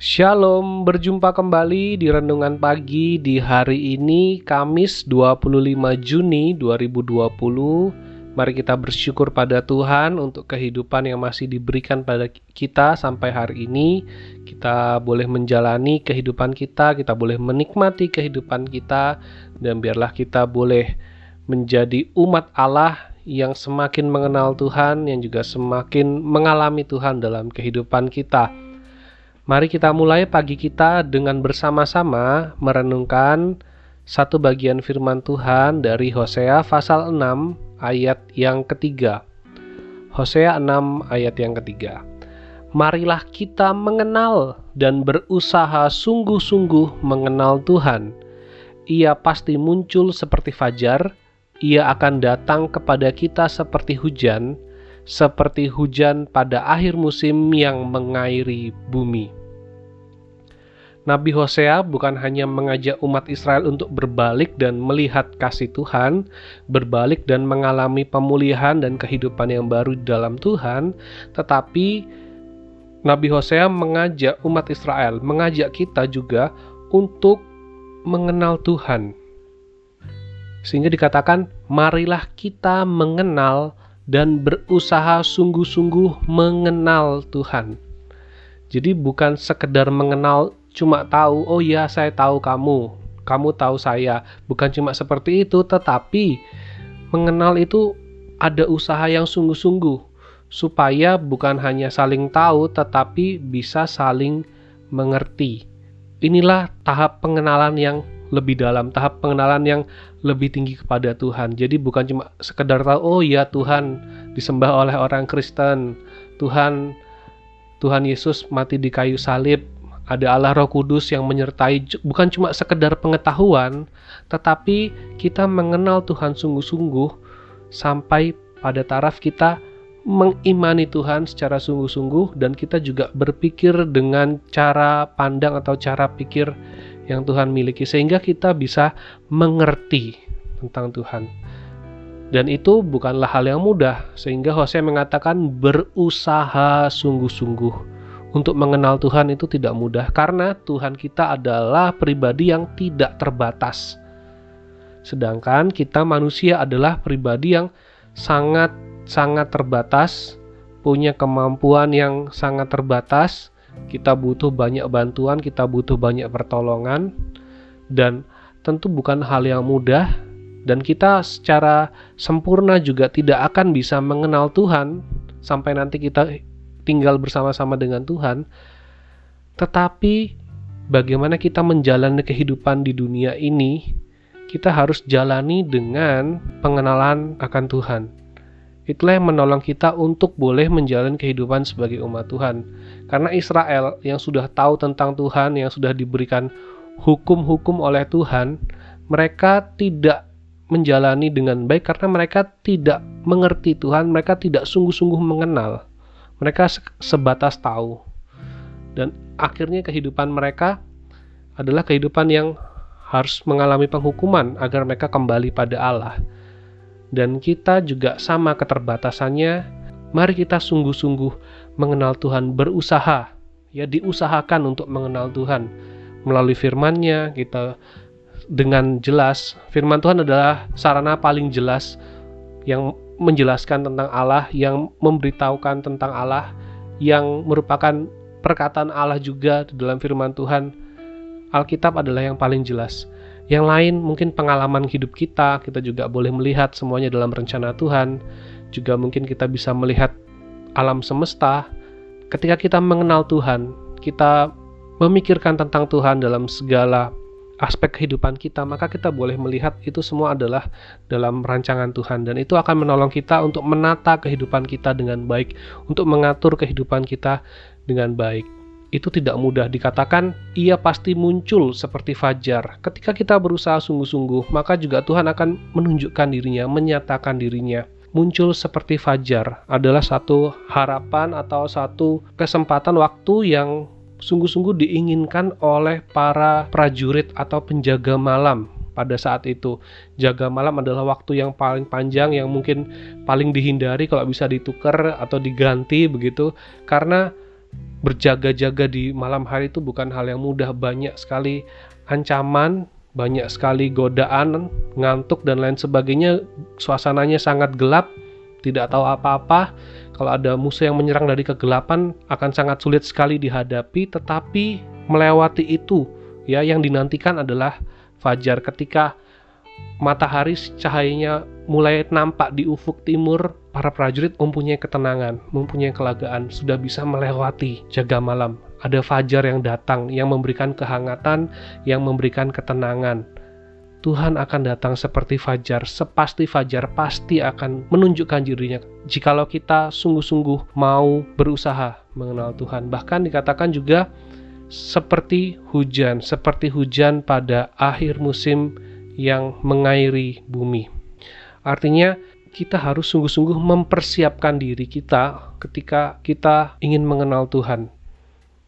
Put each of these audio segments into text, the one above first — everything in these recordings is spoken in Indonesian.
Shalom, berjumpa kembali di Renungan Pagi di hari ini Kamis 25 Juni 2020 Mari kita bersyukur pada Tuhan untuk kehidupan yang masih diberikan pada kita sampai hari ini Kita boleh menjalani kehidupan kita, kita boleh menikmati kehidupan kita Dan biarlah kita boleh menjadi umat Allah yang semakin mengenal Tuhan, yang juga semakin mengalami Tuhan dalam kehidupan kita. Mari kita mulai pagi kita dengan bersama-sama merenungkan satu bagian firman Tuhan dari Hosea pasal 6 ayat yang ketiga. Hosea 6 ayat yang ketiga. Marilah kita mengenal dan berusaha sungguh-sungguh mengenal Tuhan. Ia pasti muncul seperti fajar, ia akan datang kepada kita seperti hujan, seperti hujan pada akhir musim yang mengairi bumi. Nabi Hosea bukan hanya mengajak umat Israel untuk berbalik dan melihat kasih Tuhan, berbalik dan mengalami pemulihan dan kehidupan yang baru dalam Tuhan, tetapi Nabi Hosea mengajak umat Israel, mengajak kita juga untuk mengenal Tuhan. Sehingga dikatakan, marilah kita mengenal dan berusaha sungguh-sungguh mengenal Tuhan. Jadi bukan sekedar mengenal cuma tahu, oh ya saya tahu kamu, kamu tahu saya. Bukan cuma seperti itu, tetapi mengenal itu ada usaha yang sungguh-sungguh supaya bukan hanya saling tahu tetapi bisa saling mengerti. Inilah tahap pengenalan yang lebih dalam, tahap pengenalan yang lebih tinggi kepada Tuhan. Jadi bukan cuma sekedar tahu, oh ya Tuhan disembah oleh orang Kristen, Tuhan Tuhan Yesus mati di kayu salib, ada Allah Roh Kudus yang menyertai bukan cuma sekedar pengetahuan, tetapi kita mengenal Tuhan sungguh-sungguh sampai pada taraf kita mengimani Tuhan secara sungguh-sungguh dan kita juga berpikir dengan cara pandang atau cara pikir yang Tuhan miliki sehingga kita bisa mengerti tentang Tuhan. Dan itu bukanlah hal yang mudah, sehingga Hosea mengatakan berusaha sungguh-sungguh untuk mengenal Tuhan itu tidak mudah karena Tuhan kita adalah pribadi yang tidak terbatas. Sedangkan kita manusia adalah pribadi yang sangat sangat terbatas, punya kemampuan yang sangat terbatas. Kita butuh banyak bantuan, kita butuh banyak pertolongan dan tentu bukan hal yang mudah dan kita secara sempurna juga tidak akan bisa mengenal Tuhan sampai nanti kita tinggal bersama-sama dengan Tuhan, tetapi bagaimana kita menjalani kehidupan di dunia ini, kita harus jalani dengan pengenalan akan Tuhan. Itulah yang menolong kita untuk boleh menjalani kehidupan sebagai umat Tuhan. Karena Israel yang sudah tahu tentang Tuhan, yang sudah diberikan hukum-hukum oleh Tuhan, mereka tidak menjalani dengan baik karena mereka tidak mengerti Tuhan, mereka tidak sungguh-sungguh mengenal. Mereka sebatas tahu. Dan akhirnya kehidupan mereka adalah kehidupan yang harus mengalami penghukuman agar mereka kembali pada Allah. Dan kita juga sama keterbatasannya. Mari kita sungguh-sungguh mengenal Tuhan, berusaha ya diusahakan untuk mengenal Tuhan melalui firman-Nya kita dengan jelas firman Tuhan adalah sarana paling jelas yang menjelaskan tentang Allah, yang memberitahukan tentang Allah, yang merupakan perkataan Allah juga di dalam firman Tuhan. Alkitab adalah yang paling jelas. Yang lain mungkin pengalaman hidup kita, kita juga boleh melihat semuanya dalam rencana Tuhan. Juga mungkin kita bisa melihat alam semesta. Ketika kita mengenal Tuhan, kita memikirkan tentang Tuhan dalam segala aspek kehidupan kita, maka kita boleh melihat itu semua adalah dalam rancangan Tuhan dan itu akan menolong kita untuk menata kehidupan kita dengan baik, untuk mengatur kehidupan kita dengan baik. Itu tidak mudah dikatakan, ia pasti muncul seperti fajar. Ketika kita berusaha sungguh-sungguh, maka juga Tuhan akan menunjukkan dirinya, menyatakan dirinya muncul seperti fajar adalah satu harapan atau satu kesempatan waktu yang sungguh-sungguh diinginkan oleh para prajurit atau penjaga malam pada saat itu. Jaga malam adalah waktu yang paling panjang yang mungkin paling dihindari kalau bisa ditukar atau diganti begitu karena berjaga-jaga di malam hari itu bukan hal yang mudah, banyak sekali ancaman, banyak sekali godaan, ngantuk dan lain sebagainya. Suasananya sangat gelap, tidak tahu apa-apa. Kalau ada musuh yang menyerang dari kegelapan akan sangat sulit sekali dihadapi, tetapi melewati itu ya yang dinantikan adalah fajar ketika matahari cahayanya mulai nampak di ufuk timur, para prajurit mempunyai ketenangan, mempunyai kelegaan, sudah bisa melewati jaga malam. Ada fajar yang datang, yang memberikan kehangatan, yang memberikan ketenangan. Tuhan akan datang seperti fajar, sepasti fajar pasti akan menunjukkan dirinya. Jikalau kita sungguh-sungguh mau berusaha mengenal Tuhan, bahkan dikatakan juga seperti hujan, seperti hujan pada akhir musim yang mengairi bumi. Artinya, kita harus sungguh-sungguh mempersiapkan diri kita ketika kita ingin mengenal Tuhan.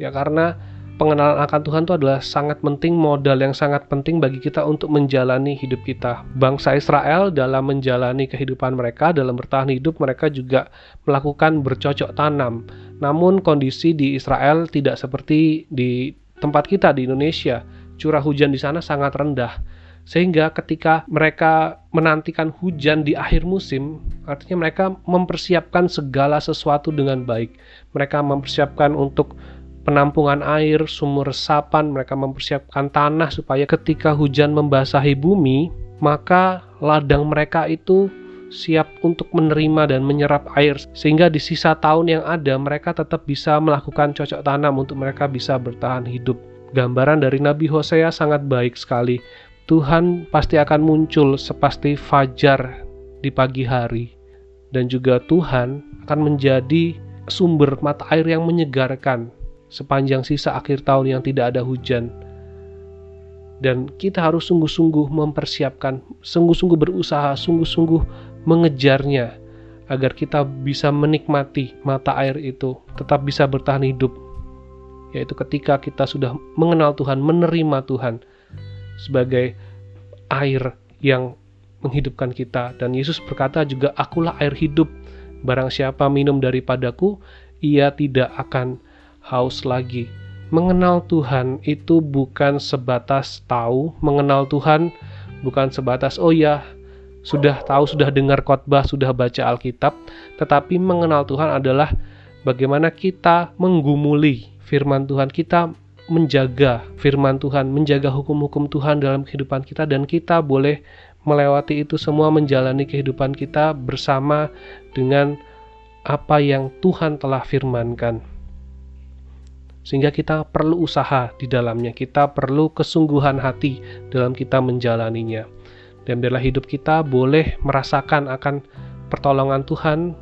Ya, karena pengenalan akan Tuhan itu adalah sangat penting, modal yang sangat penting bagi kita untuk menjalani hidup kita. Bangsa Israel dalam menjalani kehidupan mereka, dalam bertahan hidup, mereka juga melakukan bercocok tanam. Namun kondisi di Israel tidak seperti di tempat kita di Indonesia. Curah hujan di sana sangat rendah sehingga ketika mereka menantikan hujan di akhir musim, artinya mereka mempersiapkan segala sesuatu dengan baik. Mereka mempersiapkan untuk penampungan air, sumur resapan, mereka mempersiapkan tanah supaya ketika hujan membasahi bumi, maka ladang mereka itu siap untuk menerima dan menyerap air. Sehingga di sisa tahun yang ada mereka tetap bisa melakukan cocok tanam untuk mereka bisa bertahan hidup. Gambaran dari Nabi Hosea sangat baik sekali. Tuhan pasti akan muncul sepasti fajar di pagi hari, dan juga Tuhan akan menjadi sumber mata air yang menyegarkan sepanjang sisa akhir tahun yang tidak ada hujan. Dan kita harus sungguh-sungguh mempersiapkan, sungguh-sungguh berusaha, sungguh-sungguh mengejarnya agar kita bisa menikmati mata air itu, tetap bisa bertahan hidup. Yaitu ketika kita sudah mengenal Tuhan, menerima Tuhan, sebagai air yang menghidupkan kita dan Yesus berkata juga akulah air hidup barang siapa minum daripadaku ia tidak akan haus lagi mengenal Tuhan itu bukan sebatas tahu mengenal Tuhan bukan sebatas oh ya sudah tahu sudah dengar khotbah sudah baca Alkitab tetapi mengenal Tuhan adalah bagaimana kita menggumuli firman Tuhan kita menjaga firman Tuhan, menjaga hukum-hukum Tuhan dalam kehidupan kita dan kita boleh melewati itu semua menjalani kehidupan kita bersama dengan apa yang Tuhan telah firmankan. Sehingga kita perlu usaha di dalamnya, kita perlu kesungguhan hati dalam kita menjalaninya. Dan biarlah hidup kita boleh merasakan akan pertolongan Tuhan,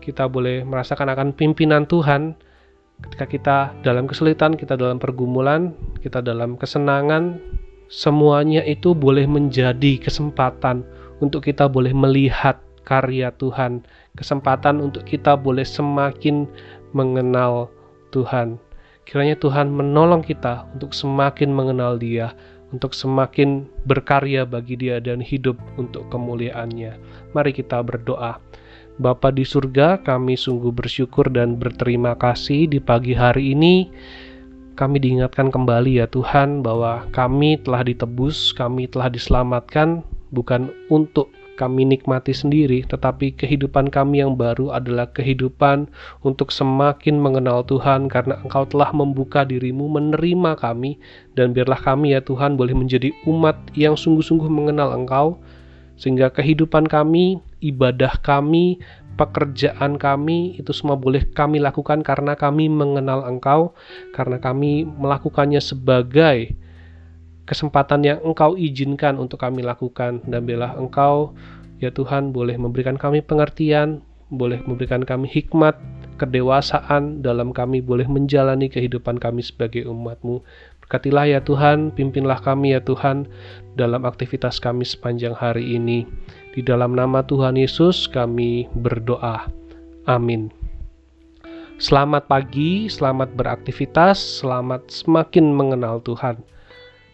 kita boleh merasakan akan pimpinan Tuhan, ketika kita dalam kesulitan, kita dalam pergumulan, kita dalam kesenangan, semuanya itu boleh menjadi kesempatan untuk kita boleh melihat karya Tuhan, kesempatan untuk kita boleh semakin mengenal Tuhan. Kiranya Tuhan menolong kita untuk semakin mengenal Dia, untuk semakin berkarya bagi Dia dan hidup untuk kemuliaannya. Mari kita berdoa. Bapa di surga, kami sungguh bersyukur dan berterima kasih di pagi hari ini. Kami diingatkan kembali ya Tuhan bahwa kami telah ditebus, kami telah diselamatkan bukan untuk kami nikmati sendiri, tetapi kehidupan kami yang baru adalah kehidupan untuk semakin mengenal Tuhan karena Engkau telah membuka dirimu menerima kami dan biarlah kami ya Tuhan boleh menjadi umat yang sungguh-sungguh mengenal Engkau sehingga kehidupan kami, ibadah kami, pekerjaan kami itu semua boleh kami lakukan karena kami mengenal Engkau, karena kami melakukannya sebagai kesempatan yang Engkau izinkan untuk kami lakukan dan bila Engkau ya Tuhan boleh memberikan kami pengertian, boleh memberikan kami hikmat, kedewasaan dalam kami boleh menjalani kehidupan kami sebagai umatmu. Berkatilah ya Tuhan, pimpinlah kami ya Tuhan dalam aktivitas kami sepanjang hari ini. Di dalam nama Tuhan Yesus kami berdoa. Amin. Selamat pagi, selamat beraktivitas, selamat semakin mengenal Tuhan.